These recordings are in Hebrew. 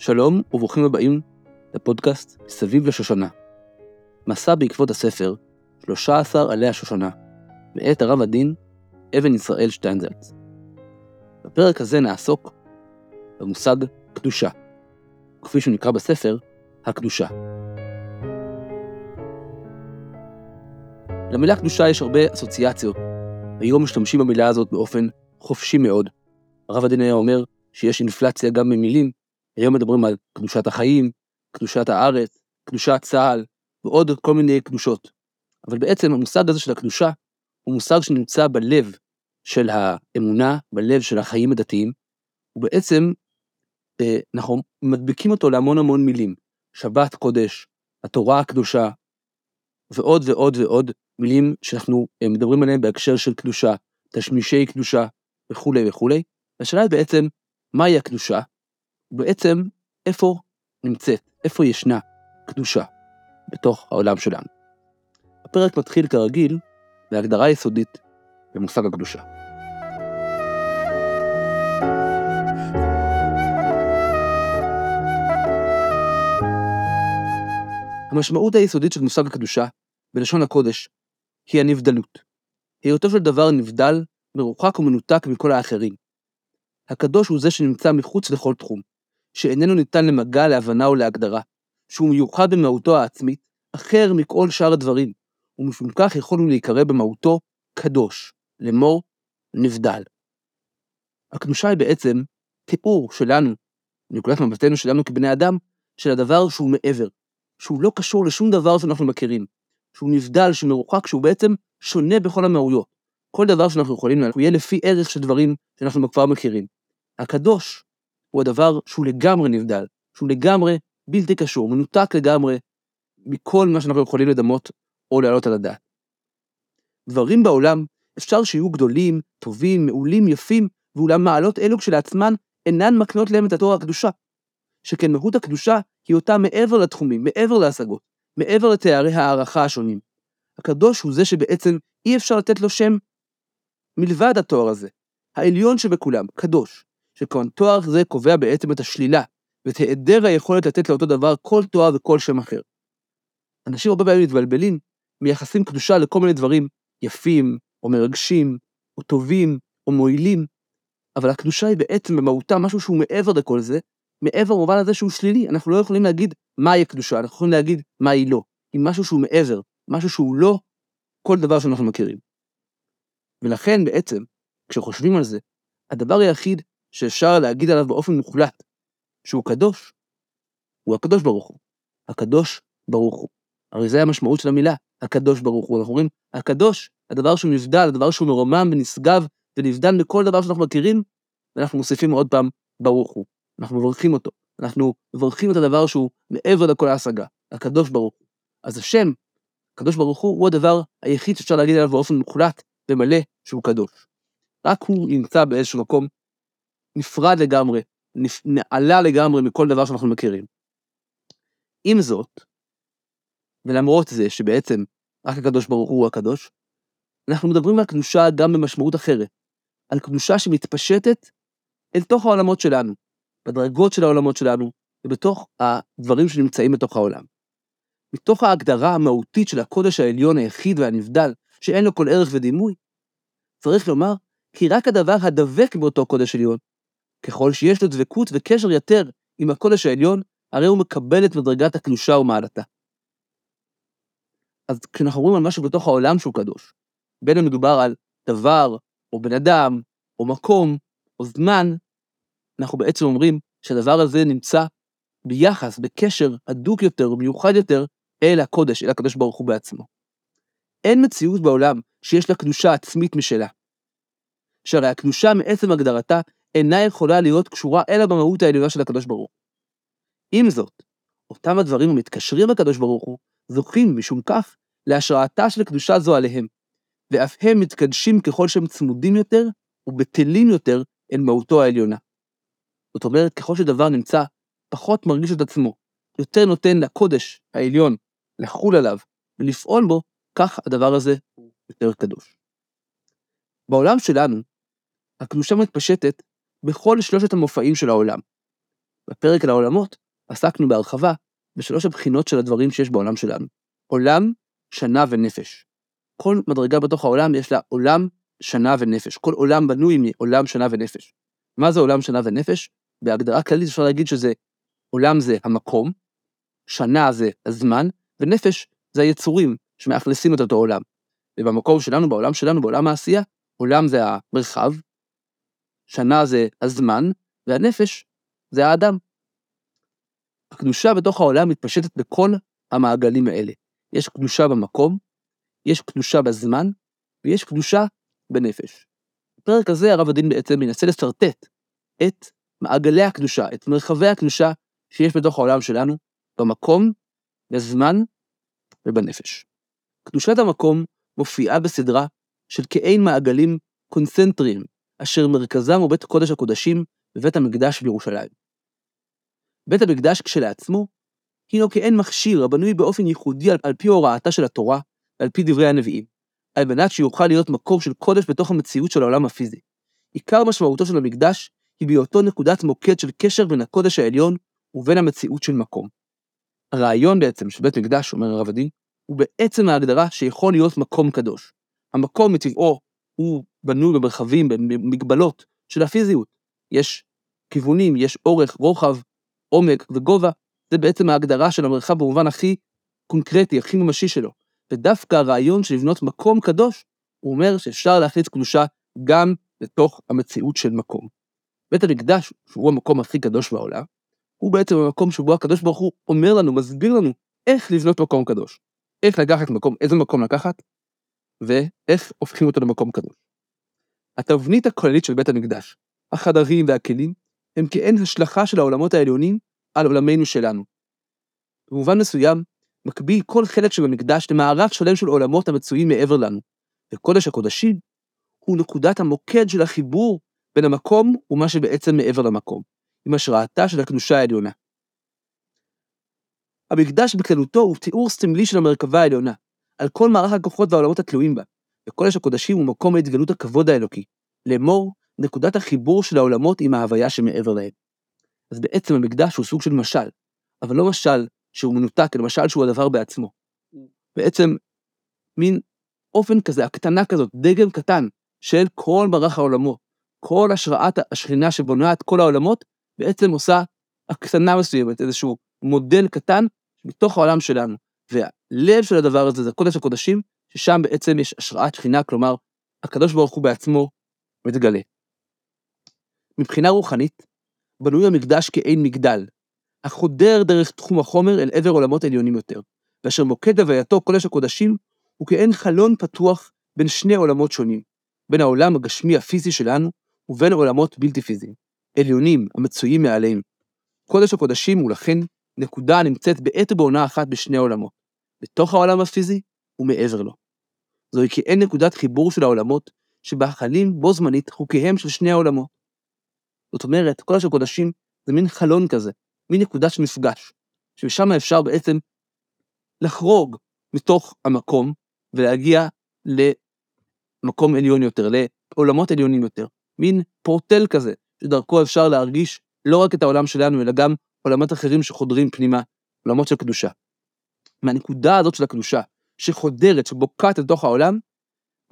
שלום וברוכים הבאים לפודקאסט סביב לשושנה. מסע בעקבות הספר 13 עלי השושנה, מאת הרב הדין אבן ישראל שטיינזלץ. בפרק הזה נעסוק במושג קדושה, כפי שהוא נקרא בספר, הקדושה. למילה קדושה יש הרבה אסוציאציות. היום משתמשים במילה הזאת באופן חופשי מאוד. הרב הדין היה אומר שיש אינפלציה גם במילים, היום מדברים על קדושת החיים, קדושת הארץ, קדושת צה"ל, ועוד כל מיני קדושות. אבל בעצם המושג הזה של הקדושה הוא מושג שנמצא בלב של האמונה, בלב של החיים הדתיים, ובעצם אה, אנחנו מדביקים אותו להמון המון מילים. שבת קודש, התורה הקדושה, ועוד ועוד ועוד מילים שאנחנו אה, מדברים עליהן בהקשר של קדושה, תשמישי קדושה וכולי וכולי. השאלה היא בעצם, מהי הקדושה? בעצם איפה נמצאת, איפה ישנה קדושה בתוך העולם שלנו. הפרק מתחיל כרגיל בהגדרה יסודית במושג הקדושה. המשמעות היסודית של מושג הקדושה, בלשון הקודש, היא הנבדלות. היותו של דבר נבדל, מרוחק ומנותק מכל האחרים. הקדוש הוא זה שנמצא מחוץ לכל תחום, שאיננו ניתן למגע, להבנה או להגדרה, שהוא מיוחד במהותו העצמית, אחר מכל שאר הדברים, ומשום כך יכולנו להיקרא במהותו קדוש, לאמור נבדל. הקדושה היא בעצם תיאור שלנו, מנקודת מבטנו שלנו כבני אדם, של הדבר שהוא מעבר, שהוא לא קשור לשום דבר שאנחנו מכירים, שהוא נבדל, שהוא מרוחק, שהוא בעצם שונה בכל המהויות. כל דבר שאנחנו יכולים, הוא יהיה לפי ערך של דברים שאנחנו כבר מכירים. הקדוש הוא הדבר שהוא לגמרי נבדל, שהוא לגמרי בלתי קשור, מנותק לגמרי מכל מה שאנחנו יכולים לדמות או להעלות על הדעת. דברים בעולם אפשר שיהיו גדולים, טובים, מעולים, יפים, ואולם מעלות אלו כשלעצמן אינן מקנות להם את התואר הקדושה. שכן מהות הקדושה היא אותה מעבר לתחומים, מעבר להשגות, מעבר לתארי הערכה השונים. הקדוש הוא זה שבעצם אי אפשר לתת לו שם מלבד התואר הזה, העליון שבכולם, קדוש, שכן תואר זה קובע בעצם את השלילה, ואת היעדר היכולת לתת לאותו דבר כל תואר וכל שם אחר. אנשים הרבה פעמים מתבלבלים, מייחסים קדושה לכל מיני דברים יפים, או מרגשים, או טובים, או מועילים, אבל הקדושה היא בעצם במהותה משהו שהוא מעבר לכל זה, מעבר במובן הזה שהוא שלילי, אנחנו לא יכולים להגיד מהי הקדושה, אנחנו יכולים להגיד מה היא לא. היא משהו שהוא מעבר, משהו שהוא לא כל דבר שאנחנו מכירים. ולכן בעצם, כשחושבים על זה, הדבר היחיד שאפשר להגיד עליו באופן מוחלט שהוא קדוש, הוא הקדוש ברוך הוא. הקדוש ברוך הוא. הרי זה המשמעות של המילה, הקדוש ברוך הוא. אנחנו אומרים, הקדוש, הדבר שהוא נבדל, הדבר שהוא מרומם ונשגב ונבדל מכל דבר שאנחנו מכירים, ואנחנו מוסיפים עוד פעם, ברוך הוא. אנחנו מברכים אותו. אנחנו מברכים את הדבר שהוא מעבר לכל ההשגה, הקדוש ברוך הוא. אז השם, הקדוש ברוך הוא, הוא הדבר היחיד שאפשר להגיד עליו באופן מוחלט ומלא שהוא קדוש. רק הוא נמצא באיזשהו מקום נפרד לגמרי, נעלה לגמרי מכל דבר שאנחנו מכירים. עם זאת, ולמרות זה שבעצם רק הקדוש ברוך הוא הקדוש, אנחנו מדברים על קדושה גם במשמעות אחרת, על קדושה שמתפשטת אל תוך העולמות שלנו, בדרגות של העולמות שלנו, ובתוך הדברים שנמצאים בתוך העולם. מתוך ההגדרה המהותית של הקודש העליון היחיד והנבדל, שאין לו כל ערך ודימוי, צריך לומר כי רק הדבר הדבק באותו קודש עליון, ככל שיש לו דבקות וקשר יתר עם הקודש העליון, הרי הוא מקבל את מדרגת הקדושה ומעלתה. אז כשאנחנו אומרים על משהו בתוך העולם שהוא קדוש, בין אם מדובר על דבר, או בן אדם, או מקום, או זמן, אנחנו בעצם אומרים שהדבר הזה נמצא ביחס, בקשר הדוק יותר ומיוחד יותר אל הקודש, אל הקדוש ברוך הוא בעצמו. אין מציאות בעולם שיש לה קדושה עצמית משלה. שהרי הקדושה מעצם הגדרתה אינה יכולה להיות קשורה אלא במהות העליונה של הקדוש ברוך הוא. עם זאת, אותם הדברים המתקשרים לקדוש ברוך הוא, זוכים משום כך להשראתה של קדושה זו עליהם, ואף הם מתקדשים ככל שהם צמודים יותר ובטלים יותר אל מהותו העליונה. זאת אומרת, ככל שדבר נמצא, פחות מרגיש את עצמו, יותר נותן לקודש העליון לחול עליו ולפעול בו, כך הדבר הזה הוא יותר קדוש. בעולם שלנו, הקדושה מתפשטת בכל שלושת המופעים של העולם. בפרק על העולמות עסקנו בהרחבה בשלוש הבחינות של הדברים שיש בעולם שלנו. עולם, שנה ונפש. כל מדרגה בתוך העולם יש לה עולם, שנה ונפש. כל עולם בנוי מעולם, שנה ונפש. מה זה עולם, שנה ונפש? בהגדרה כללית אפשר להגיד שזה, עולם זה המקום, שנה זה הזמן, ונפש זה היצורים שמאכלסים את אותו עולם. ובמקום שלנו, בעולם שלנו, בעולם העשייה, עולם זה המרחב, שנה זה הזמן, והנפש זה האדם. הקדושה בתוך העולם מתפשטת בכל המעגלים האלה. יש קדושה במקום, יש קדושה בזמן, ויש קדושה בנפש. בפרק הזה הרב הדין בעצם מנסה לשרטט את מעגלי הקדושה, את מרחבי הקדושה שיש בתוך העולם שלנו, במקום, בזמן ובנפש. קדושת המקום מופיעה בסדרה של כאין מעגלים קונצנטריים, אשר מרכזם הוא בית קודש הקודשים בבית המקדש בירושלים. בית המקדש כשלעצמו, הינו כאין מכשיר הבנוי באופן ייחודי על, על פי הוראתה של התורה ועל פי דברי הנביאים, על מנת שיוכל להיות מקום של קודש בתוך המציאות של העולם הפיזי. עיקר משמעותו של המקדש היא בהיותו נקודת מוקד של קשר בין הקודש העליון ובין המציאות של מקום. הרעיון בעצם של בית מקדש, אומר הרב הדין, הוא בעצם ההגדרה שיכול להיות מקום קדוש. המקום מטבעו הוא בנוי במרחבים, במגבלות של הפיזיות. יש כיוונים, יש אורך, רוחב, עומק וגובה, זה בעצם ההגדרה של המרחב במובן הכי קונקרטי, הכי ממשי שלו. ודווקא הרעיון של לבנות מקום קדוש, הוא אומר שאפשר להכניס קדושה גם לתוך המציאות של מקום. בית המקדש, שהוא המקום הכי קדוש בעולם, הוא בעצם המקום שבו הקדוש ברוך הוא אומר לנו, מסביר לנו, איך לבנות מקום קדוש. איך לקחת מקום, איזה מקום לקחת, ואיך הופכים אותו למקום קדוש. התבנית הכוללית של בית המקדש, החדרים והכלים, הם כאין השלכה של העולמות העליונים על עולמנו שלנו. במובן מסוים, מקביל כל חלק שבמקדש למערך שלם של עולמות המצויים מעבר לנו, וקודש הקודשים הוא נקודת המוקד של החיבור בין המקום ומה שבעצם מעבר למקום, עם השראתה של הקדושה העליונה. המקדש בכללותו הוא תיאור סמלי של המרכבה העליונה, על כל מערך הכוחות והעולמות התלויים בה, וקודש הקודשים הוא מקום להתגלות הכבוד האלוקי, לאמור, נקודת החיבור של העולמות עם ההוויה שמעבר להם. אז בעצם המקדש הוא סוג של משל, אבל לא משל שהוא מנותק, אלא משל שהוא הדבר בעצמו. בעצם מין אופן כזה, הקטנה כזאת, דגם קטן של כל מערך העולמות, כל השראת השכינה שבונה את כל העולמות, בעצם עושה הקטנה מסוימת, איזשהו מודל קטן מתוך העולם שלנו. והלב של הדבר הזה זה קודש הקודשים, ששם בעצם יש השראת שכינה, כלומר, הקדוש ברוך הוא בעצמו מתגלה. מבחינה רוחנית, בנוי המקדש כאין מגדל, החודר דרך תחום החומר אל עבר עולמות עליונים יותר, ואשר מוקד הווייתו קודש הקודשים הוא כאין חלון פתוח בין שני עולמות שונים, בין העולם הגשמי הפיזי שלנו ובין עולמות בלתי פיזיים, עליונים המצויים מעליהם. קודש הקודשים הוא לכן נקודה הנמצאת בעת ובעונה אחת בשני עולמות, בתוך העולם הפיזי ומעבר לו. זוהי כאין נקודת חיבור של העולמות, שבה חלים בו זמנית חוקיהם של שני העולמות. זאת אומרת, קודש הקודשים זה מין חלון כזה, מין נקודה של מפגש, שמשם אפשר בעצם לחרוג מתוך המקום ולהגיע למקום עליון יותר, לעולמות עליונים יותר. מין פורטל כזה, שדרכו אפשר להרגיש לא רק את העולם שלנו, אלא גם עולמות אחרים שחודרים פנימה, עולמות של קדושה. מהנקודה הזאת של הקדושה, שחודרת, שבוקעת לתוך העולם,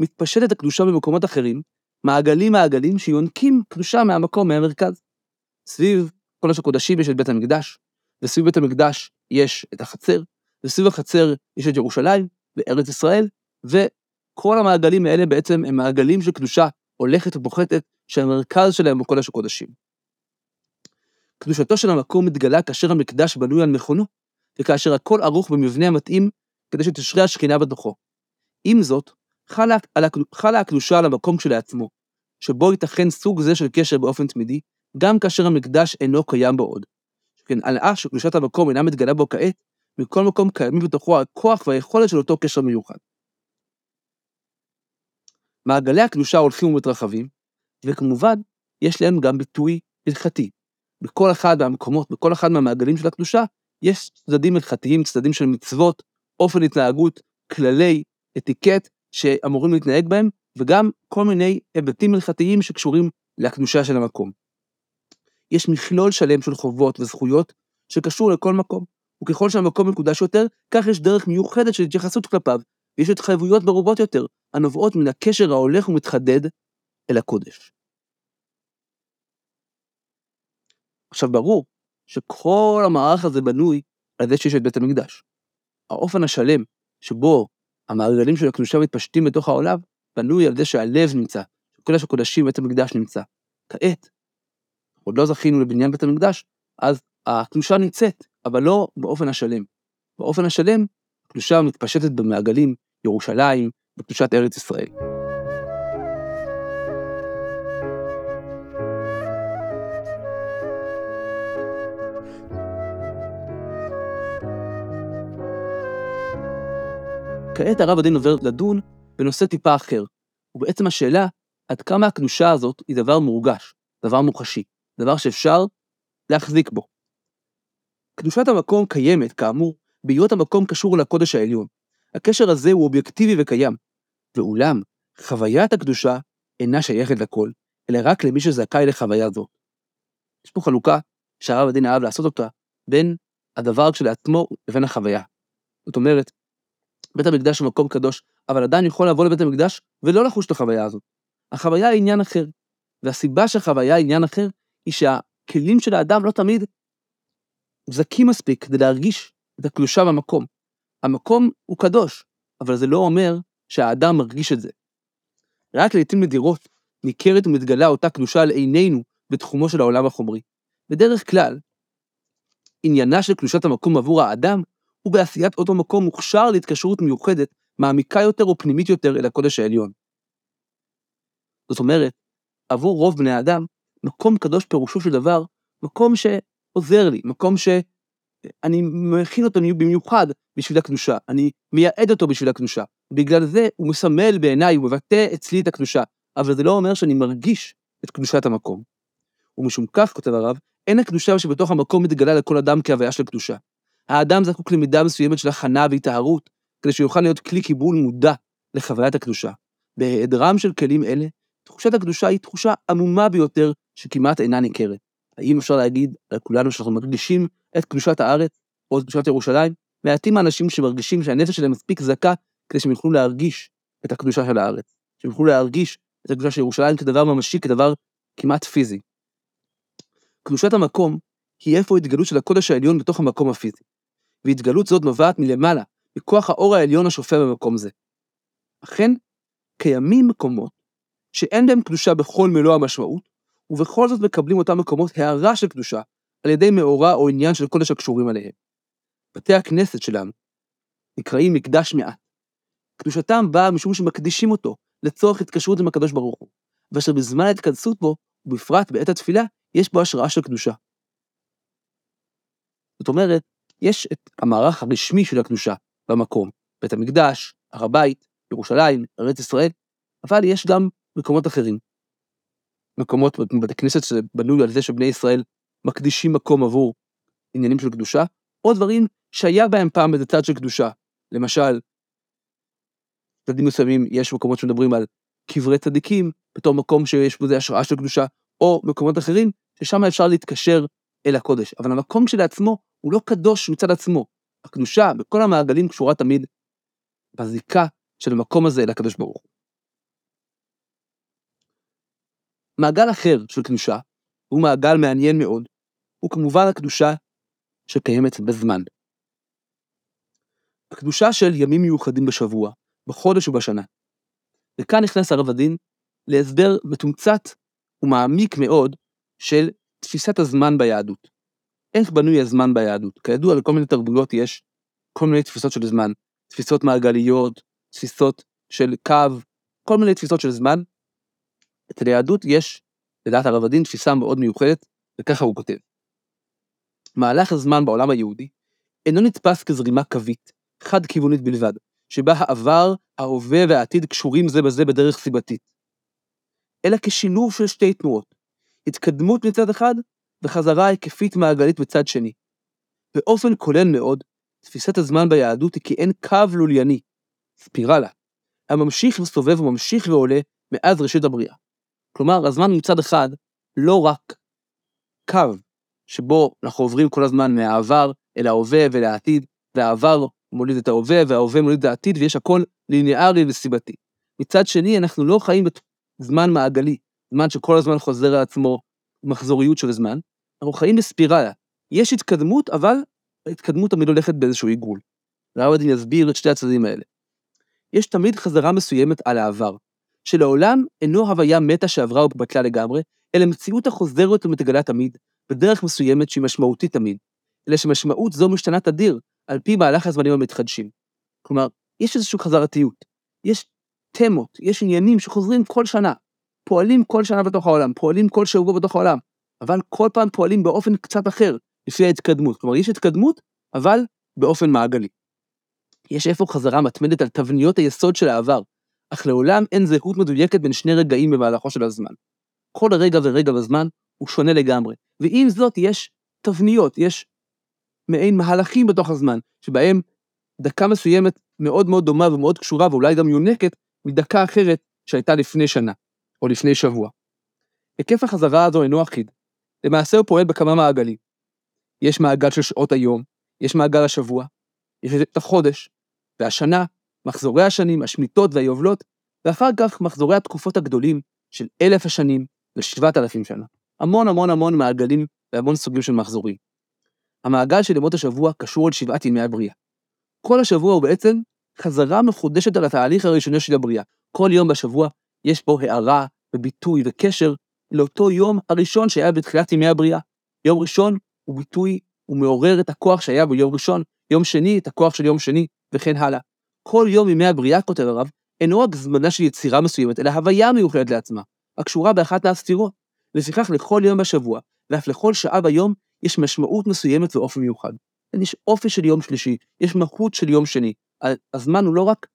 מתפשטת הקדושה במקומות אחרים, מעגלים מעגלים שיונקים קדושה מהמקום, מהמרכז. סביב קודש הקודשים יש את בית המקדש, וסביב בית המקדש יש את החצר, וסביב החצר יש את ירושלים וארץ ישראל, וכל המעגלים האלה בעצם הם מעגלים של קדושה הולכת ופוחתת, שהמרכז שלהם הוא קודש הקודשים. קדושתו של המקום מתגלה כאשר המקדש בנוי על מכונו, וכאשר הכל ערוך במבנה המתאים כדי שתשרה השכינה בתוכו. עם זאת, חלה, חלה הקדושה על המקום כשלעצמו, שבו ייתכן סוג זה של קשר באופן תמידי, גם כאשר המקדש אינו קיים בו עוד. שכן על אף שקדושת המקום אינה מתגלה בו כעת, מכל מקום קיימים בתוכו הכוח והיכולת של אותו קשר מיוחד. מעגלי הקדושה הולכים ומתרחבים, וכמובן, יש להם גם ביטוי הלכתי. בכל אחד מהמקומות, בכל אחד מהמעגלים של הקדושה, יש צדדים הלכתיים, צדדים של מצוות, אופן התנהגות, כללי, אתיקט, שאמורים להתנהג בהם, וגם כל מיני היבטים הלכתיים שקשורים לקדושה של המקום. יש מכלול שלם של חובות וזכויות שקשור לכל מקום, וככל שהמקום מקודש יותר, כך יש דרך מיוחדת של התייחסות כלפיו, ויש התחייבויות מרובות יותר, הנובעות מן הקשר ההולך ומתחדד אל הקודש. עכשיו, ברור שכל המערך הזה בנוי על זה שיש את בית המקדש. האופן השלם שבו המעגלים של הקדושה מתפשטים בתוך העולם, בנוי על זה שהלב נמצא, שקודש הקודשים בית המקדש נמצא. כעת, עוד לא זכינו לבניין בית המקדש, אז הקדושה נמצאת, אבל לא באופן השלם. באופן השלם, הקדושה מתפשטת במעגלים, ירושלים, בקדושת ארץ ישראל. כעת הרב הדין עובר לדון בנושא טיפה אחר, ובעצם השאלה עד כמה הקדושה הזאת היא דבר מורגש, דבר מוחשי, דבר שאפשר להחזיק בו. קדושת המקום קיימת, כאמור, בהיות המקום קשור לקודש העליון. הקשר הזה הוא אובייקטיבי וקיים, ואולם, חוויית הקדושה אינה שייכת לכל, אלא רק למי שזכאי לחוויה זו. יש פה חלוקה שהרב הדין אהב לעשות אותה בין הדבר כשלעצמו לבין החוויה. זאת אומרת, בית המקדש הוא מקום קדוש, אבל עדיין יכול לבוא לבית המקדש ולא לחוש את החוויה הזאת. החוויה היא עניין אחר, והסיבה שהחוויה היא עניין אחר, היא שהכלים של האדם לא תמיד זכים מספיק כדי להרגיש את הקדושה במקום. המקום הוא קדוש, אבל זה לא אומר שהאדם מרגיש את זה. רק לעיתים נדירות ניכרת ומתגלה אותה קדושה על עינינו בתחומו של העולם החומרי. בדרך כלל, עניינה של קדושת המקום עבור האדם הוא בעשיית אותו מקום מוכשר להתקשרות מיוחדת, מעמיקה יותר ופנימית יותר אל הקודש העליון. זאת אומרת, עבור רוב בני האדם, מקום קדוש פירושו של דבר, מקום שעוזר לי, מקום שאני מכין אותו במיוחד בשביל הקדושה, אני מייעד אותו בשביל הקדושה. בגלל זה הוא מסמל בעיניי, הוא מבטא אצלי את הקדושה, אבל זה לא אומר שאני מרגיש את קדושת המקום. ומשום כך, כותב הרב, אין הקדושה שבתוך המקום מתגלה לכל אדם כהוויה של קדושה. האדם זקוק למידה מסוימת של הכנה והיטהרות, כדי שיוכל להיות כלי קיבול מודע לחוויית הקדושה. בהיעדרם של כלים אלה, תחושת הקדושה היא תחושה עמומה ביותר שכמעט אינה ניכרת. האם אפשר להגיד על כולנו שאנחנו מרגישים את קדושת הארץ או את קדושת ירושלים? מעטים האנשים שמרגישים שהנפש שלהם מספיק זכה כדי שהם יוכלו להרגיש את הקדושה של הארץ, שהם יוכלו להרגיש את הקדושה של ירושלים כדבר ממשי, כדבר כמעט פיזי. קדושת המקום היא איפה ההתגלות של הקודש העליון בתוך המקום הפיזי. והתגלות זאת נובעת מלמעלה, מכוח האור העליון השופע במקום זה. אכן, קיימים מקומות שאין בהם קדושה בכל מלוא המשמעות, ובכל זאת מקבלים אותם מקומות הערה של קדושה על ידי מאורע או עניין של קודש הקשורים עליהם. בתי הכנסת שלנו נקראים מקדש מעט. קדושתם באה משום שמקדישים אותו לצורך התקשרות עם הקדוש ברוך הוא, ואשר בזמן ההתכנסות בו, ובפרט בעת התפילה, יש בו השראה של קדושה. זאת אומרת, יש את המערך הרשמי של הקדושה במקום, בית המקדש, הר הבית, ירושלים, ארץ ישראל, אבל יש גם מקומות אחרים. מקומות, בתי כנסת שבנוי על זה שבני ישראל מקדישים מקום עבור עניינים של קדושה, או דברים שהיה בהם פעם איזה צד של קדושה. למשל, צדדים מסוימים יש מקומות שמדברים על קברי צדיקים, בתור מקום שיש בזה השראה של קדושה, או מקומות אחרים, ששם אפשר להתקשר אל הקודש. אבל המקום כשלעצמו הוא לא קדוש מצד עצמו. הקדושה בכל המעגלים קשורה תמיד בזיקה של המקום הזה אל הקדוש ברוך הוא. מעגל אחר של קדושה, הוא מעגל מעניין מאוד, הוא כמובן הקדושה שקיימת בזמן. הקדושה של ימים מיוחדים בשבוע, בחודש ובשנה. וכאן נכנס הרב הדין להסבר מתומצת ומעמיק מאוד של תפיסת הזמן ביהדות. איך בנוי הזמן ביהדות? כידוע, לכל מיני תרבויות יש כל מיני תפיסות של זמן, תפיסות מעגליות, תפיסות של קו, כל מיני תפיסות של זמן. אצל היהדות יש, לדעת הרב הדין, תפיסה מאוד מיוחדת, וככה הוא כותב. מהלך הזמן בעולם היהודי אינו נתפס כזרימה קווית, חד-כיוונית בלבד, שבה העבר, ההווה והעתיד קשורים זה בזה בדרך סיבתית, אלא כשילוב של שתי תנועות, התקדמות מצד אחד וחזרה היקפית מעגלית בצד שני. באופן כולל מאוד, תפיסת הזמן ביהדות היא כי אין קו לולייני, ספירלה, הממשיך וסובב וממשיך ועולה מאז ראשית הבריאה. כלומר, הזמן מצד אחד לא רק קו שבו אנחנו עוברים כל הזמן מהעבר אל ההווה ולעתיד, והעבר מוליד את ההווה, וההווה מוליד את העתיד, ויש הכל ליניארי וסיבתי. מצד שני, אנחנו לא חיים בזמן מעגלי, זמן שכל הזמן חוזר על עצמו, מחזוריות של זמן, אנחנו חיים בספירלה. יש התקדמות, אבל ההתקדמות תמיד הולכת באיזשהו עיגול. ראודין יסביר את שתי הצדדים האלה. יש תמיד חזרה מסוימת על העבר, שלעולם אינו הוויה מתה שעברה ובטלה לגמרי, אלא מציאות החוזרת ומתגלה תמיד, בדרך מסוימת שהיא משמעותית תמיד, אלא שמשמעות זו משתנה תדיר, על פי מהלך הזמנים המתחדשים. כלומר, יש איזושהי חזרתיות, יש תמות, יש עניינים שחוזרים כל שנה, פועלים כל שנה בתוך העולם, פועלים כל שבוע בתוך העולם, אבל כל פעם פועלים באופן קצת אחר, לפי ההתקדמות. כלומר, יש התקדמות, אבל באופן מעגלי. יש איפה חזרה מתמדת על תבניות היסוד של העבר, אך לעולם אין זהות מדויקת בין שני רגעים במהלכו של הזמן. כל רגע ורגע בזמן הוא שונה לגמרי, ועם זאת יש תבניות, יש מעין מהלכים בתוך הזמן, שבהם דקה מסוימת מאוד מאוד דומה ומאוד קשורה ואולי גם יונקת מדקה אחרת שהייתה לפני שנה, או לפני שבוע. היקף החזרה הזו אינו אחיד. למעשה הוא פועל בכמה מעגלים. יש מעגל של שעות היום, יש מעגל השבוע, יש את החודש, והשנה, מחזורי השנים, השמיטות והיובלות, ואחר כך מחזורי התקופות הגדולים של אלף השנים ושבעת אלפים שנה. המון המון המון מעגלים והמון סוגים של מחזורים. המעגל של ימות השבוע קשור אל שבעת ימי הבריאה. כל השבוע הוא בעצם חזרה מחודשת על התהליך הראשוני של הבריאה. כל יום בשבוע יש בו הערה וביטוי וקשר לאותו יום הראשון שהיה בתחילת ימי הבריאה. יום ראשון הוא ביטוי, הוא מעורר את הכוח שהיה ביום ראשון, יום שני את הכוח של יום שני, וכן הלאה. כל יום ימי הבריאה, כותב הרב, אינו רק זמנה של יצירה מסוימת, אלא הוויה מיוחדת לעצמה, הקשורה באחת מהסתירות. לפיכך לכל יום בשבוע, ואף לכל שעה ביום, יש משמעות מסוימת ואופן מיוחד. יש אופי של יום שלישי, יש מהות של יום שני. הזמן הוא לא רק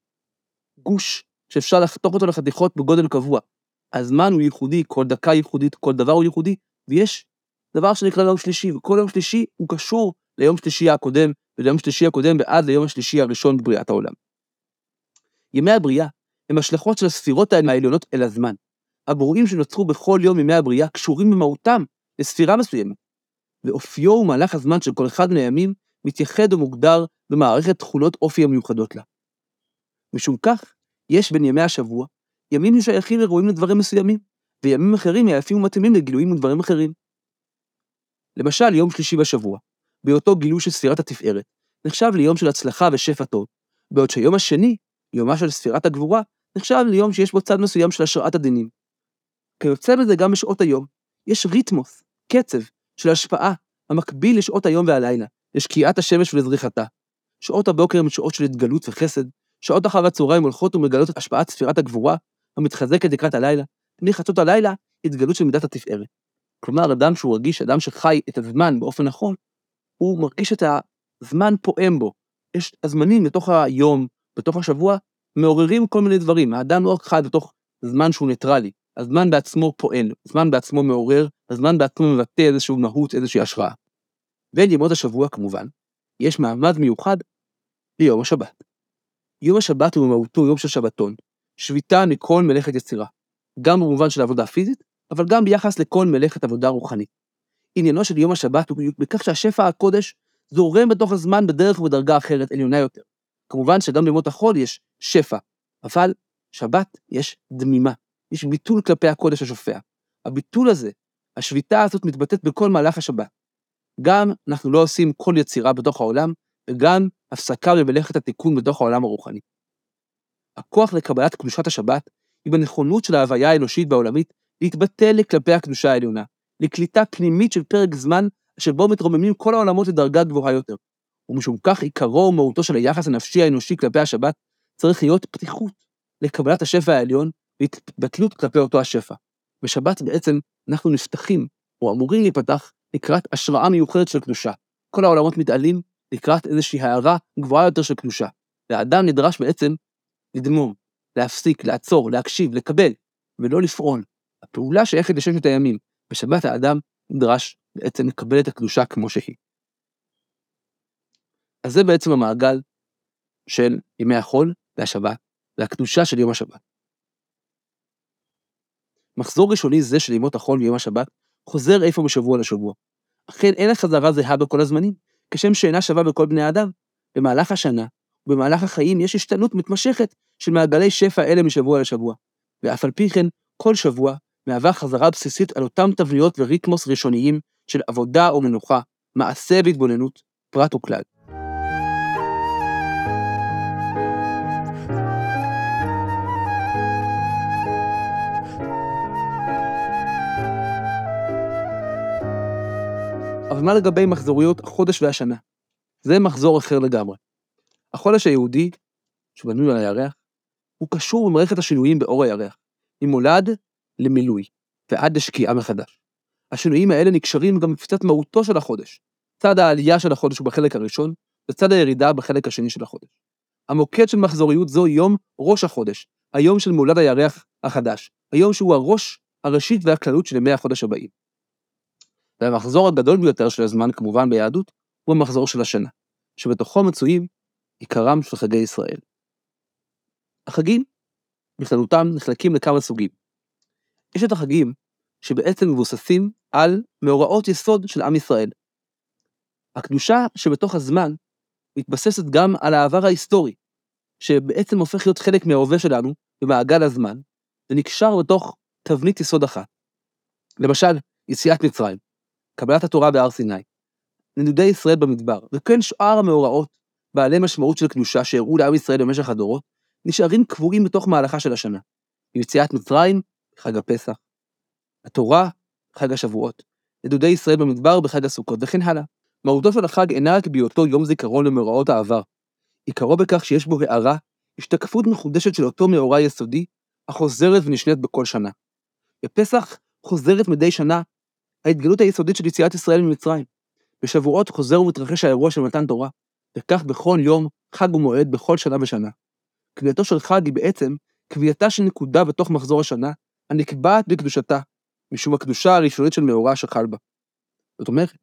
גוש שאפשר לחתוך אותו לחתיכות בגודל קבוע. הזמן הוא ייחודי, כל דקה ייחודית, כל דבר הוא ייחודי, ויש דבר שנקרא יום שלישי, וכל יום שלישי הוא קשור ליום שלישי הקודם, וליום שלישי הקודם ועד ליום השלישי הראשון בבריאת העולם. ימי הבריאה הם השלכות של הספירות העליונות אל הזמן. הברואים שנוצרו בכל יום ימי הבריאה קשורים במהותם לספירה מסוימת, ואופיו ומהלך הזמן של כל אחד מהימים מתייחד ומוגדר במערכת תכונות אופי המיוחדות לה. משום כך, יש בין ימי השבוע ימים ששייכים וראויים לדברים מסוימים, וימים אחרים יפים ומתאימים לגילויים ודברים אחרים. למשל, יום שלישי בשבוע, בהיותו גילוי של ספירת התפארת, נחשב ליום של הצלחה ושפע טוב, בעוד שהיום השני, יומה של ספירת הגבורה, נחשב ליום שיש בו צד מסוים של השראת הדינים. כיוצא בזה גם בשעות היום, יש ריתמוס, קצב, של השפעה, המקביל לשעות היום והלילה, לשקיעת השמש ולזריחתה. שעות הבוקר הן שעות של התגלות וחסד, שעות אחר הצהריים הולכות ומגלות את השפעת ספירת הגבורה, המתחזקת לקראת הלילה, פני חצות הלילה, התגלות של מידת התפארת. כלומר, אדם שהוא רגיש, אדם שחי את הזמן באופן נכון, הוא מרגיש את הזמן פועם בו. יש הזמנים בתוך היום, בתוך השבוע, מעוררים כל מיני דברים. האדם לא רק חי בתוך זמן שהוא ניטרלי, הזמן בעצמו פועל, הזמן בעצמו מעורר, הזמן בעצמו מבטא איזושהי מהות, איזושהי השראה. בין ימות השבוע, כמובן, יש מעמד מיוחד ליום השבת. יום השבת הוא במהותו יום של שבתון, שביתה מכל מלאכת יצירה, גם במובן של עבודה פיזית, אבל גם ביחס לכל מלאכת עבודה רוחנית. עניינו של יום השבת הוא בכך שהשפע הקודש זורם בתוך הזמן בדרך ובדרגה אחרת עליונה יותר. כמובן שגם בימות החול יש שפע, אבל שבת יש דמימה, יש ביטול כלפי הקודש השופע. הביטול הזה, השביתה הזאת מתבטאת בכל מהלך השבת. גם אנחנו לא עושים כל יצירה בתוך העולם, וגם הפסקה במלאכת התיקון בתוך העולם הרוחני. הכוח לקבלת קדושת השבת היא בנכונות של ההוויה האנושית והעולמית להתבטל כלפי הקדושה העליונה, לקליטה פנימית של פרק זמן שבו מתרוממים כל העולמות לדרגה גבוהה יותר. ומשום כך עיקרו ומהותו של היחס הנפשי האנושי כלפי השבת צריך להיות פתיחות לקבלת השפע העליון והתבטלות כלפי אותו השפע. בשבת בעצם אנחנו נפתחים, או אמורים להיפתח, לקראת השראה מיוחדת של קדושה. כל העולמות מתעלים לקראת איזושהי הערה גבוהה יותר של קדושה. והאדם נדרש בעצם לדמום, להפסיק, לעצור, להקשיב, לקבל, ולא לפעול. הפעולה שייכת לששת הימים. בשבת האדם נדרש בעצם לקבל את הקדושה כמו שהיא. אז זה בעצם המעגל של ימי החול והשבת, והקדושה של יום השבת. מחזור ראשוני זה של ימות החול ויום השבת חוזר איפה משבוע לשבוע, אכן אין החזרה זהה בכל הזמנים, כשם שאינה שווה בכל בני האדם. במהלך השנה ובמהלך החיים יש השתנות מתמשכת של מעגלי שפע אלה משבוע לשבוע, ואף על פי כן, כל שבוע מהווה חזרה בסיסית על אותם תבניות וריתמוס ראשוניים של עבודה או מנוחה, מעשה והתבוננות, פרט וכלל. אבל מה לגבי מחזוריות החודש והשנה? זה מחזור אחר לגמרי. החודש היהודי, שבנוי על הירח, הוא קשור במערכת השינויים באור הירח, ממולד למילוי, ועד לשקיעה מחדש. השינויים האלה נקשרים גם בפצצת מהותו של החודש. צד העלייה של החודש הוא בחלק הראשון, וצד הירידה בחלק השני של החודש. המוקד של מחזוריות זו יום ראש החודש, היום של מולד הירח החדש, היום שהוא הראש, הראשית והכללות של ימי החודש הבאים. והמחזור הגדול ביותר של הזמן, כמובן ביהדות, הוא המחזור של השנה, שבתוכו מצויים עיקרם של חגי ישראל. החגים, בכללותם, נחלקים לכמה סוגים. יש את החגים שבעצם מבוססים על מאורעות יסוד של עם ישראל. הקדושה שבתוך הזמן מתבססת גם על העבר ההיסטורי, שבעצם הופך להיות חלק מההווה שלנו במעגל הזמן, ונקשר בתוך תבנית יסוד אחת. למשל, יציאת מצרים, קבלת התורה בהר סיני, נדודי ישראל במדבר, וכן שאר המאורעות בעלי משמעות של קדושה שהראו לעם ישראל במשך הדורות, נשארים קבועים בתוך מהלכה של השנה. יציאת מצרים, חג הפסח, התורה, חג השבועות, נדודי ישראל במדבר בחג הסוכות וכן הלאה. מהותו של החג אינה רק בהיותו יום זיכרון למאורעות העבר, עיקרו בכך שיש בו הערה, השתקפות מחודשת של אותו מאורע יסודי, החוזרת ונשנית בכל שנה. בפסח חוזרת מדי שנה ההתגלות היסודית של יציאת ישראל ממצרים. בשבועות חוזר ומתרחש האירוע של מתן תורה, וכך בכל יום, חג ומועד בכל שנה ושנה. קביעתו של חג היא בעצם קביעתה של נקודה בתוך מחזור השנה, הנקבעת בקדושתה, משום הקדושה הראשונית של מאורע שחל בה. זאת אומרת,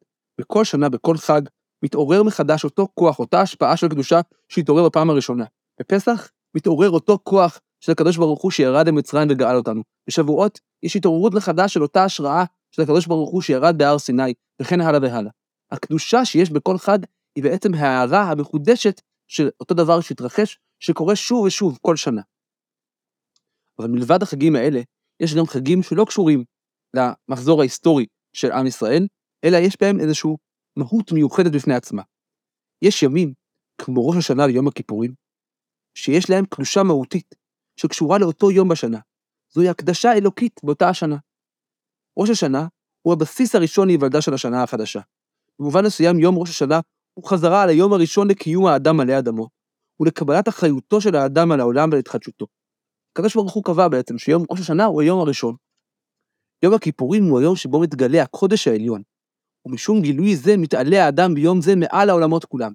בכל שנה, בכל חג, מתעורר מחדש אותו כוח, אותה השפעה של קדושה שהתעורר בפעם הראשונה. בפסח מתעורר אותו כוח של הקדוש ברוך הוא שירד למצרים וגאל אותנו. בשבועות יש התעוררות מחדש של אותה השראה של הקדוש ברוך הוא שירד בהר סיני, וכן הלאה והלאה. הקדושה שיש בכל חג היא בעצם ההערה המחודשת של אותו דבר שהתרחש, שקורה שוב ושוב כל שנה. אבל מלבד החגים האלה, יש גם חגים שלא קשורים למחזור ההיסטורי של עם ישראל, אלא יש בהם איזושהי מהות מיוחדת בפני עצמה. יש ימים, כמו ראש השנה ויום הכיפורים, שיש להם קדושה מהותית, שקשורה לאותו יום בשנה. זוהי הקדשה האלוקית באותה השנה. ראש השנה הוא הבסיס הראשון להיוולדה של השנה החדשה. במובן מסוים, יום ראש השנה הוא חזרה על היום הראשון לקיום האדם מלא אדמו, ולקבלת אחריותו של האדם על העולם ולהתחדשותו. הקדוש ברוך הוא קבע בעצם שיום ראש השנה הוא היום הראשון. יום הכיפורים הוא היום שבו מתגלה הקודש העליון, ומשום גילוי זה מתעלה האדם ביום זה מעל העולמות כולם.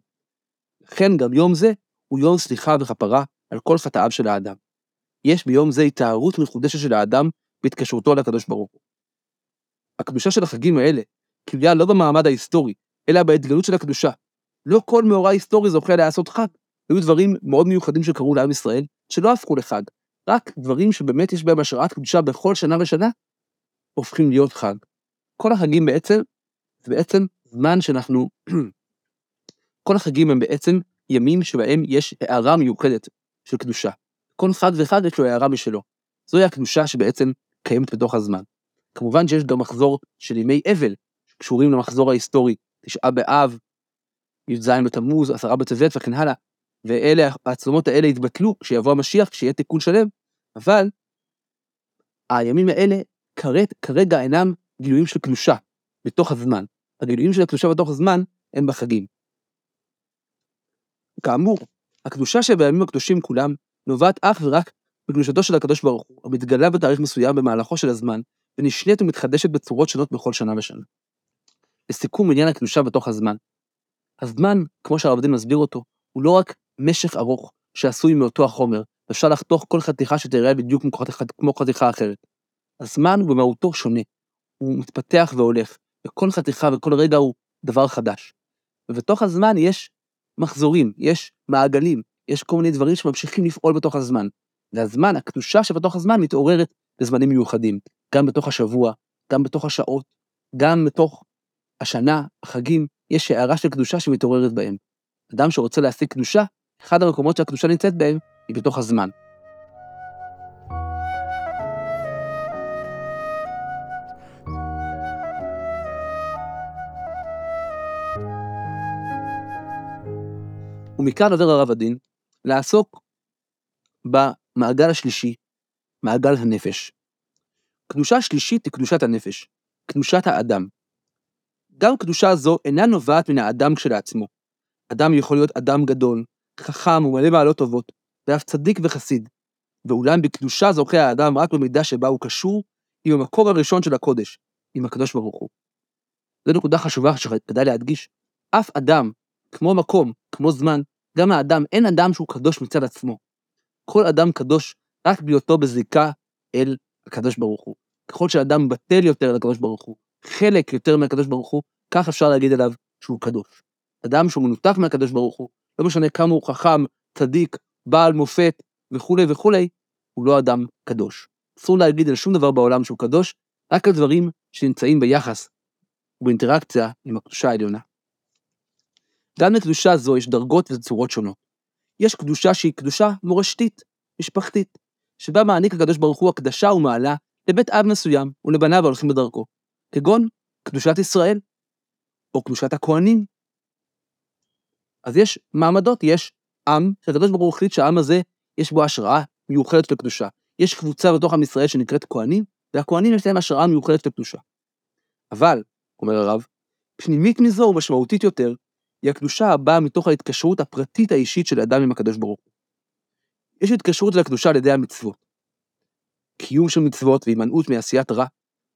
לכן גם יום זה הוא יום סליחה וכפרה על כל חטאיו של האדם. יש ביום זה התארות מחודשת של האדם בהתקשרותו לקדוש ברוך הוא. הקדושה של החגים האלה תלויה לא במעמד ההיסטורי, אלא בהתגלות של הקדושה. לא כל מאורע היסטורי זוכה לעשות חג. היו דברים מאוד מיוחדים שקרו לעם ישראל, שלא הפכו לחג. רק דברים שבאמת יש בהם השראת קדושה בכל שנה ושנה, הופכים להיות חג. כל החגים בעצם, זה בעצם זמן שאנחנו... כל החגים הם בעצם ימים שבהם יש הערה מיוחדת של קדושה. כל חג וחג יש לו הערה משלו. זוהי הקדושה שבעצם קיימת בתוך הזמן. כמובן שיש גם מחזור של ימי אבל, שקשורים למחזור ההיסטורי, תשעה באב, י"ז בתמוז, עשרה בטבת וכן הלאה, ואלה, העצומות האלה יתבטלו כשיבוא המשיח, כשיהיה תיקון שלם, אבל הימים האלה כרת, כרגע אינם גילויים של קדושה בתוך הזמן. הגילויים של הקדושה בתוך הזמן הם בחגים. כאמור, הקדושה שבימים הקדושים כולם נובעת אך ורק בקדושתו של הקדוש ברוך הוא, המתגלה בתאריך מסוים במהלכו של הזמן, ונשנית ומתחדשת בצורות שונות בכל שנה ושנה. לסיכום עניין הקדושה בתוך הזמן. הזמן, כמו שהרב דין מסביר אותו, הוא לא רק משך ארוך שעשוי מאותו החומר, ואפשר לחתוך כל חתיכה שתראה בדיוק כמו חתיכה אחרת. הזמן הוא במהותו שונה, הוא מתפתח והולך, וכל חתיכה וכל רגע הוא דבר חדש. ובתוך הזמן יש מחזורים, יש מעגלים, יש כל מיני דברים שממשיכים לפעול בתוך הזמן. והזמן, הקדושה שבתוך הזמן מתעוררת בזמנים מיוחדים, גם בתוך השבוע, גם בתוך השעות, גם בתוך השנה, החגים, יש הערה של קדושה שמתעוררת בהם. אדם שרוצה להשיג קדושה, אחד המקומות שהקדושה נמצאת בהם, היא בתוך הזמן. ומכאן עובר הרב הדין לעסוק במעגל השלישי, מעגל הנפש. קדושה שלישית היא קדושת הנפש, קדושת האדם. גם קדושה זו אינה נובעת מן האדם כשלעצמו. אדם יכול להיות אדם גדול, חכם ומלא מעלות טובות, ואף צדיק וחסיד. ואולם בקדושה זוכה האדם רק במידה שבה הוא קשור עם המקור הראשון של הקודש, עם הקדוש ברוך הוא. זו נקודה חשובה שכדאי להדגיש. אף אדם, כמו מקום, כמו זמן, גם האדם, אין אדם שהוא קדוש מצד עצמו. כל אדם קדוש רק בהיותו בזיקה אל הקדוש ברוך הוא. ככל שאדם בטל יותר לקדוש ברוך הוא, חלק יותר מהקדוש ברוך הוא, כך אפשר להגיד עליו שהוא קדוש. אדם שהוא מנותק מהקדוש ברוך הוא, לא משנה כמה הוא חכם, צדיק, בעל מופת וכולי וכולי, הוא לא אדם קדוש. אסור להגיד על שום דבר בעולם שהוא קדוש, רק על דברים שנמצאים ביחס ובאינטראקציה עם הקדושה העליונה. גם לקדושה זו יש דרגות וצורות שונות. יש קדושה שהיא קדושה מורשתית, משפחתית, שבה מעניק הקדוש ברוך הוא הקדשה ומעלה לבית אב מסוים ולבניו ההולכים בדרכו, כגון קדושת ישראל, או קדושת הכהנים. אז יש מעמדות, יש עם, שהקדוש ברוך הוא החליט שהעם הזה, יש בו השראה מיוחדת לקדושה. יש קבוצה בתוך עם ישראל שנקראת כהנים, והכהנים יש להם השראה מיוחדת לקדושה. אבל, אומר הרב, פנימית מזו ומשמעותית יותר, היא הקדושה הבאה מתוך ההתקשרות הפרטית האישית של אדם עם הקדוש ברוך הוא. יש התקשרות לקדושה על ידי המצוות. קיום של מצוות והימנעות מעשיית רע,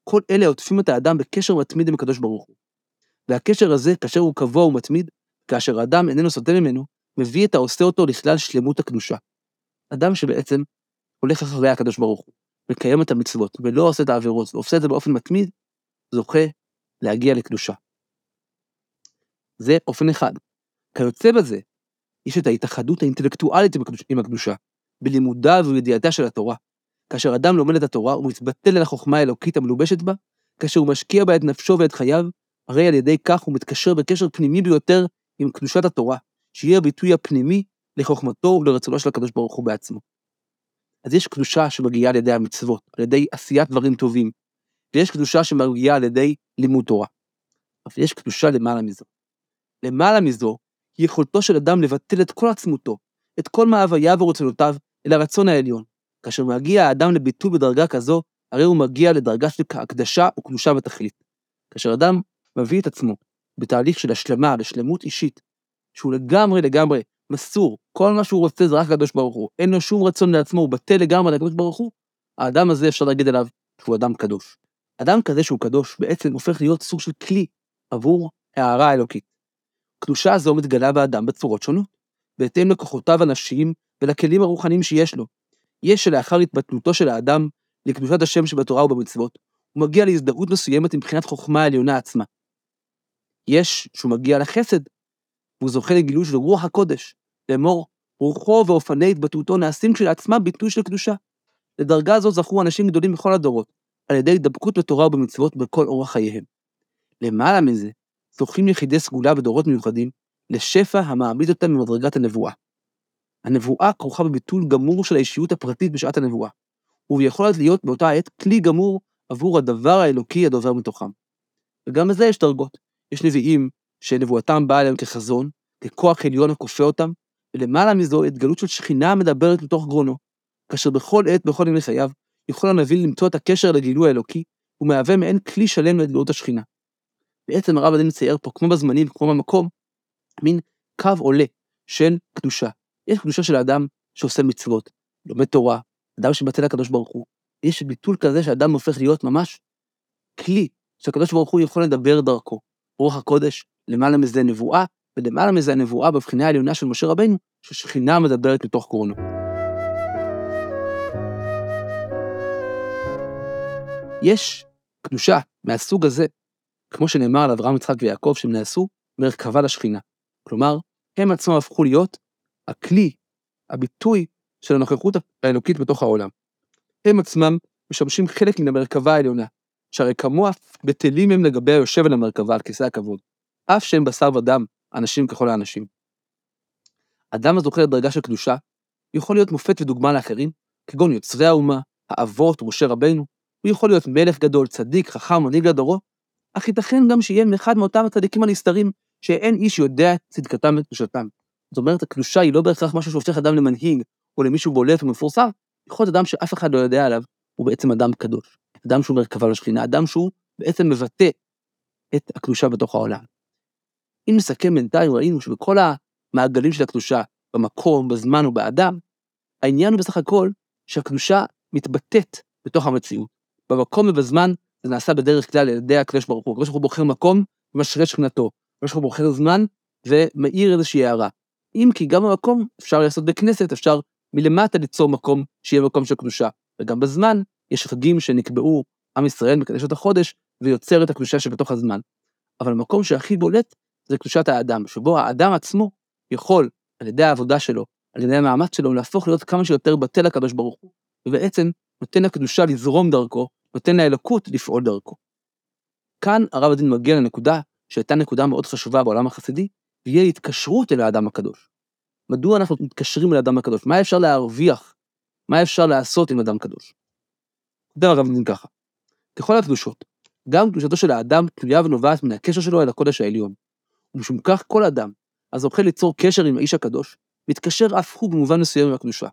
כל אלה עוטפים את האדם בקשר מתמיד עם הקדוש ברוך הוא. והקשר הזה, כאשר הוא קבוע ומתמיד, כאשר האדם איננו סוטה ממנו, מביא את העושה אותו לכלל שלמות הקדושה. אדם שבעצם הולך אחרי הקדוש ברוך הוא, מקיים את המצוות, ולא עושה את העבירות, ועושה את זה באופן מתמיד, זוכה להגיע לקדושה. זה אופן אחד. כיוצא בזה, יש את ההתאחדות האינטלקטואלית עם הקדושה, בלימודה ובידיעתה של התורה. כאשר אדם לומד את התורה ומתבטל אל החוכמה האלוקית המלובשת בה, כאשר הוא משקיע בה את נפשו ואת חייו, הרי על ידי כך הוא מתקשר בקשר פנימי ביותר עם קדושת התורה, שהיא הביטוי הפנימי לחוכמתו ולרצונו של הקדוש ברוך הוא בעצמו. אז יש קדושה שמגיעה על ידי המצוות, על ידי עשיית דברים טובים, ויש קדושה שמגיעה על ידי לימוד תורה. אבל יש קדושה למעלה מזו. למעלה מזו, היא יכולתו של אדם לבטל את כל עצמותו, את כל מאווייו ורצונותיו, אל הרצון העליון. כאשר מגיע האדם לביטוי בדרגה כזו, הרי הוא מגיע לדרגה של הקדשה וקדושה בתכלית. כאשר אדם מביא את עצמו בתהליך של השלמה, לשלמות אישית, שהוא לגמרי לגמרי מסור, כל מה שהוא רוצה זה רק הקדוש ברוך הוא, אין לו שום רצון לעצמו, הוא בטל לגמרי לקדוש ברוך הוא, האדם הזה אפשר להגיד עליו שהוא אדם קדוש. אדם כזה שהוא קדוש בעצם הופך להיות סוג של כלי עבור הערה האלוקית. קדושה הזו מתגלה באדם בצורות שונות, בהתאם לכוחותיו הנפשיים ולכלים הרוחניים שיש לו. יש שלאחר התבטלותו של האדם לקדושת השם שבתורה ובמצוות, הוא מגיע להזדהות מסוימת מבחינת חוכמה העליונה עצמה. יש שהוא מגיע לחסד, והוא זוכה לגילוי של רוח הקודש, לאמור, רוחו ואופני התבטאותו נעשים כשלעצמם ביטוי של קדושה. לדרגה זו זכו אנשים גדולים בכל הדורות, על ידי הידבקות בתורה ובמצוות בכל אורח חייהם. למעלה מזה, זוכים יחידי סגולה בדורות מיוחדים לשפע המעמיד אותם ממדרגת הנבואה. הנבואה כרוכה בביטול גמור של האישיות הפרטית בשעת הנבואה, וביכולת להיות באותה עת כלי גמור עבור הדבר האלוקי הדובר מתוכם. וגם בזה יש דרגות. יש נביאים שנבואתם באה אליהם כחזון, ככוח עליון הכופה אותם, ולמעלה מזו התגלות של שכינה המדברת לתוך גרונו, כאשר בכל עת, בכל ימי חייו, יכול הנביא למצוא את הקשר לגילוי האלוקי, ומהווה מעין כלי שלם להתגלות השכינה. בעצם הרב הדין מצייר פה, כמו בזמנים, כמו במקום, מין קו עולה של קדושה. יש קדושה של האדם שעושה מצוות, לומד תורה, אדם שבטל לקדוש ברוך הוא. יש ביטול כזה שאדם הופך להיות ממש כלי שהקדוש ברוך הוא יכול לדבר דרכו. רוח הקודש, למעלה מזה נבואה, ולמעלה מזה הנבואה בבחינה העליונה של משה רבנו, ששכינה מדברת מתוך קרונו. יש קדושה מהסוג הזה כמו שנאמר על אברהם, יצחק ויעקב, שהם נעשו מרכבה לשכינה. כלומר, הם עצמם הפכו להיות הכלי, הביטוי של הנוכחות האלוקית בתוך העולם. הם עצמם משמשים חלק מן המרכבה העליונה, שהרי כמוה בטלים הם לגבי היושב על המרכבה, על כיסא הכבוד, אף שהם בשר ודם, אנשים ככל האנשים. אדם הזוכה לדרגה של קדושה, יכול להיות מופת ודוגמה לאחרים, כגון יוצרי האומה, האבות ומשה רבנו, הוא יכול להיות מלך גדול, צדיק, חכם, מנהיג לדורו, אך ייתכן גם שיהיה מאחד מאותם הצדיקים הנסתרים, שאין איש יודע צדקתם וקדושתם. זאת אומרת, הקדושה היא לא בהכרח משהו שהופך אדם למנהיג, או למישהו בולט ומפורסם, יכול להיות אדם שאף אחד לא יודע עליו, הוא בעצם אדם קדוש. אדם שהוא מרכבה לשכינה, אדם שהוא בעצם מבטא את הקדושה בתוך העולם. אם נסכם בינתיים, ראינו שבכל המעגלים של הקדושה, במקום, בזמן ובאדם, העניין הוא בסך הכל שהקדושה מתבטאת בתוך המציאות. במקום ובזמן זה נעשה בדרך כלל על ידי הקדוש ברוך הוא. הקדוש ברוך הוא בוחר מקום ומשרה שכנתו. הקדוש ברוך הוא בוחר זמן ומאיר איזושהי הערה. אם כי גם במקום אפשר לעשות בכנסת, אפשר מלמטה ליצור מקום שיהיה מקום של קדושה. וגם בזמן יש חגים שנקבעו, עם ישראל מקדש את החודש ויוצר את הקדושה שבתוך הזמן. אבל המקום שהכי בולט זה קדושת האדם, שבו האדם עצמו יכול, על ידי העבודה שלו, על ידי המאמץ שלו, להפוך להיות כמה שיותר בטל לקדוש ברוך הוא, ובעצם נותן לקדושה לזרום דרכו, נותן לאלוקות לפעול דרכו. כאן הרב הדין מגיע לנקודה שהייתה נקודה מאוד חשובה בעולם החסידי, והיא התקשרות אל האדם הקדוש. מדוע אנחנו מתקשרים אל האדם הקדוש? מה אפשר להרוויח? מה אפשר לעשות עם אדם קדוש? כותב הרב הדין ככה, ככל הקדושות, גם קדושתו של האדם תלויה ונובעת מן הקשר שלו אל הקודש העליון. ומשום כך כל אדם, הזוכה ליצור קשר עם האיש הקדוש, מתקשר אף הוא במובן מסוים עם הקדושה.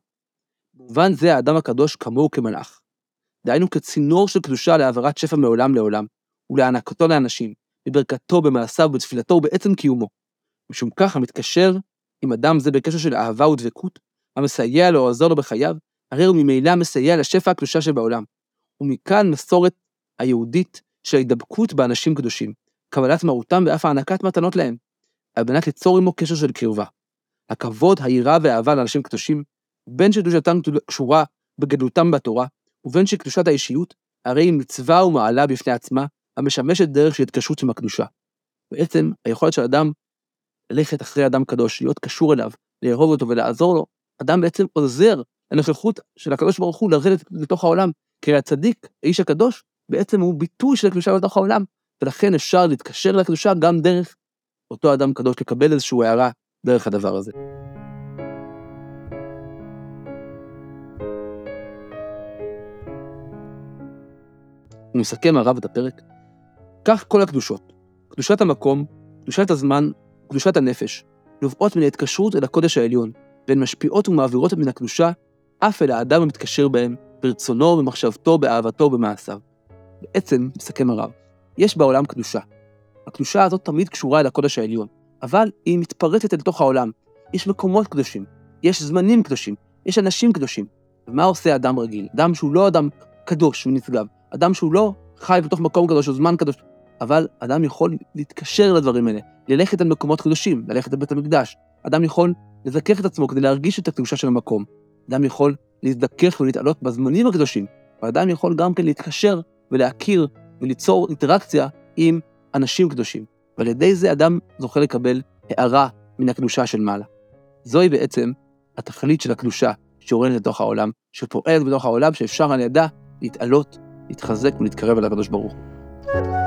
במובן זה האדם הקדוש כמוהו כמלאך. דהיינו כצינור של קדושה להעברת שפע מעולם לעולם, ולהענקתו לאנשים, בברכתו, במעשיו, בתפילתו ובעצם קיומו. משום כך המתקשר עם אדם זה בקשר של אהבה ודבקות, המסייע לו או עוזר לו בחייו, הרי הוא ממילא מסייע לשפע הקדושה שבעולם. ומכאן מסורת היהודית של ההידבקות באנשים קדושים, קבלת מרותם ואף הענקת מתנות להם, על מנת ליצור עמו קשר של קרבה. הכבוד, היראה והאהבה לאנשים קדושים, בין שקדושתם קשורה בגדלותם בתורה, ובין שקדושת האישיות, הרי היא מצווה ומעלה בפני עצמה, המשמשת דרך של התקשרות עם הקדושה. בעצם, היכולת של אדם ללכת אחרי אדם קדוש, להיות קשור אליו, לאהוב אותו ולעזור לו, אדם בעצם עוזר לנוכחות של הקדוש ברוך הוא לרדת לתוך העולם, כי הצדיק, האיש הקדוש, בעצם הוא ביטוי של הקדושה בתוך העולם, ולכן אפשר להתקשר לקדושה גם דרך אותו אדם קדוש, לקבל איזושהי הערה דרך הדבר הזה. הוא מסכם הרב את הפרק. כך כל הקדושות, קדושת המקום, קדושת הזמן, קדושת הנפש, נובעות מן ההתקשרות אל הקודש העליון, והן משפיעות ומעבירות מן הקדושה אף אל האדם המתקשר בהם, ברצונו, במחשבתו, באהבתו במעשיו. בעצם, מסכם הרב, יש בעולם קדושה. הקדושה הזאת תמיד קשורה אל הקודש העליון, אבל היא מתפרצת אל תוך העולם. יש מקומות קדושים, יש זמנים קדושים, יש אנשים קדושים. ומה עושה אדם רגיל? אדם שהוא לא אדם קדוש ונשגב, אדם שהוא לא חי בתוך מקום קדוש או זמן קדוש, אבל אדם יכול להתקשר לדברים האלה, ללכת על מקומות קדושים, ללכת לבית המקדש. אדם יכול לזכך את עצמו כדי להרגיש את הקדושה של המקום. אדם יכול להזדכך ולהתעלות בזמנים הקדושים, ואדם יכול גם כן להתקשר ולהכיר וליצור אינטראקציה עם אנשים קדושים. ועל ידי זה אדם זוכה לקבל הערה מן הקדושה של מעלה. זוהי בעצם התכלית של הקדושה שיורדת לתוך העולם, שפועלת בתוך העולם, שאפשר על ידה להתעלות, להתחזק ולהתקרב אל הקדוש ברוך הוא.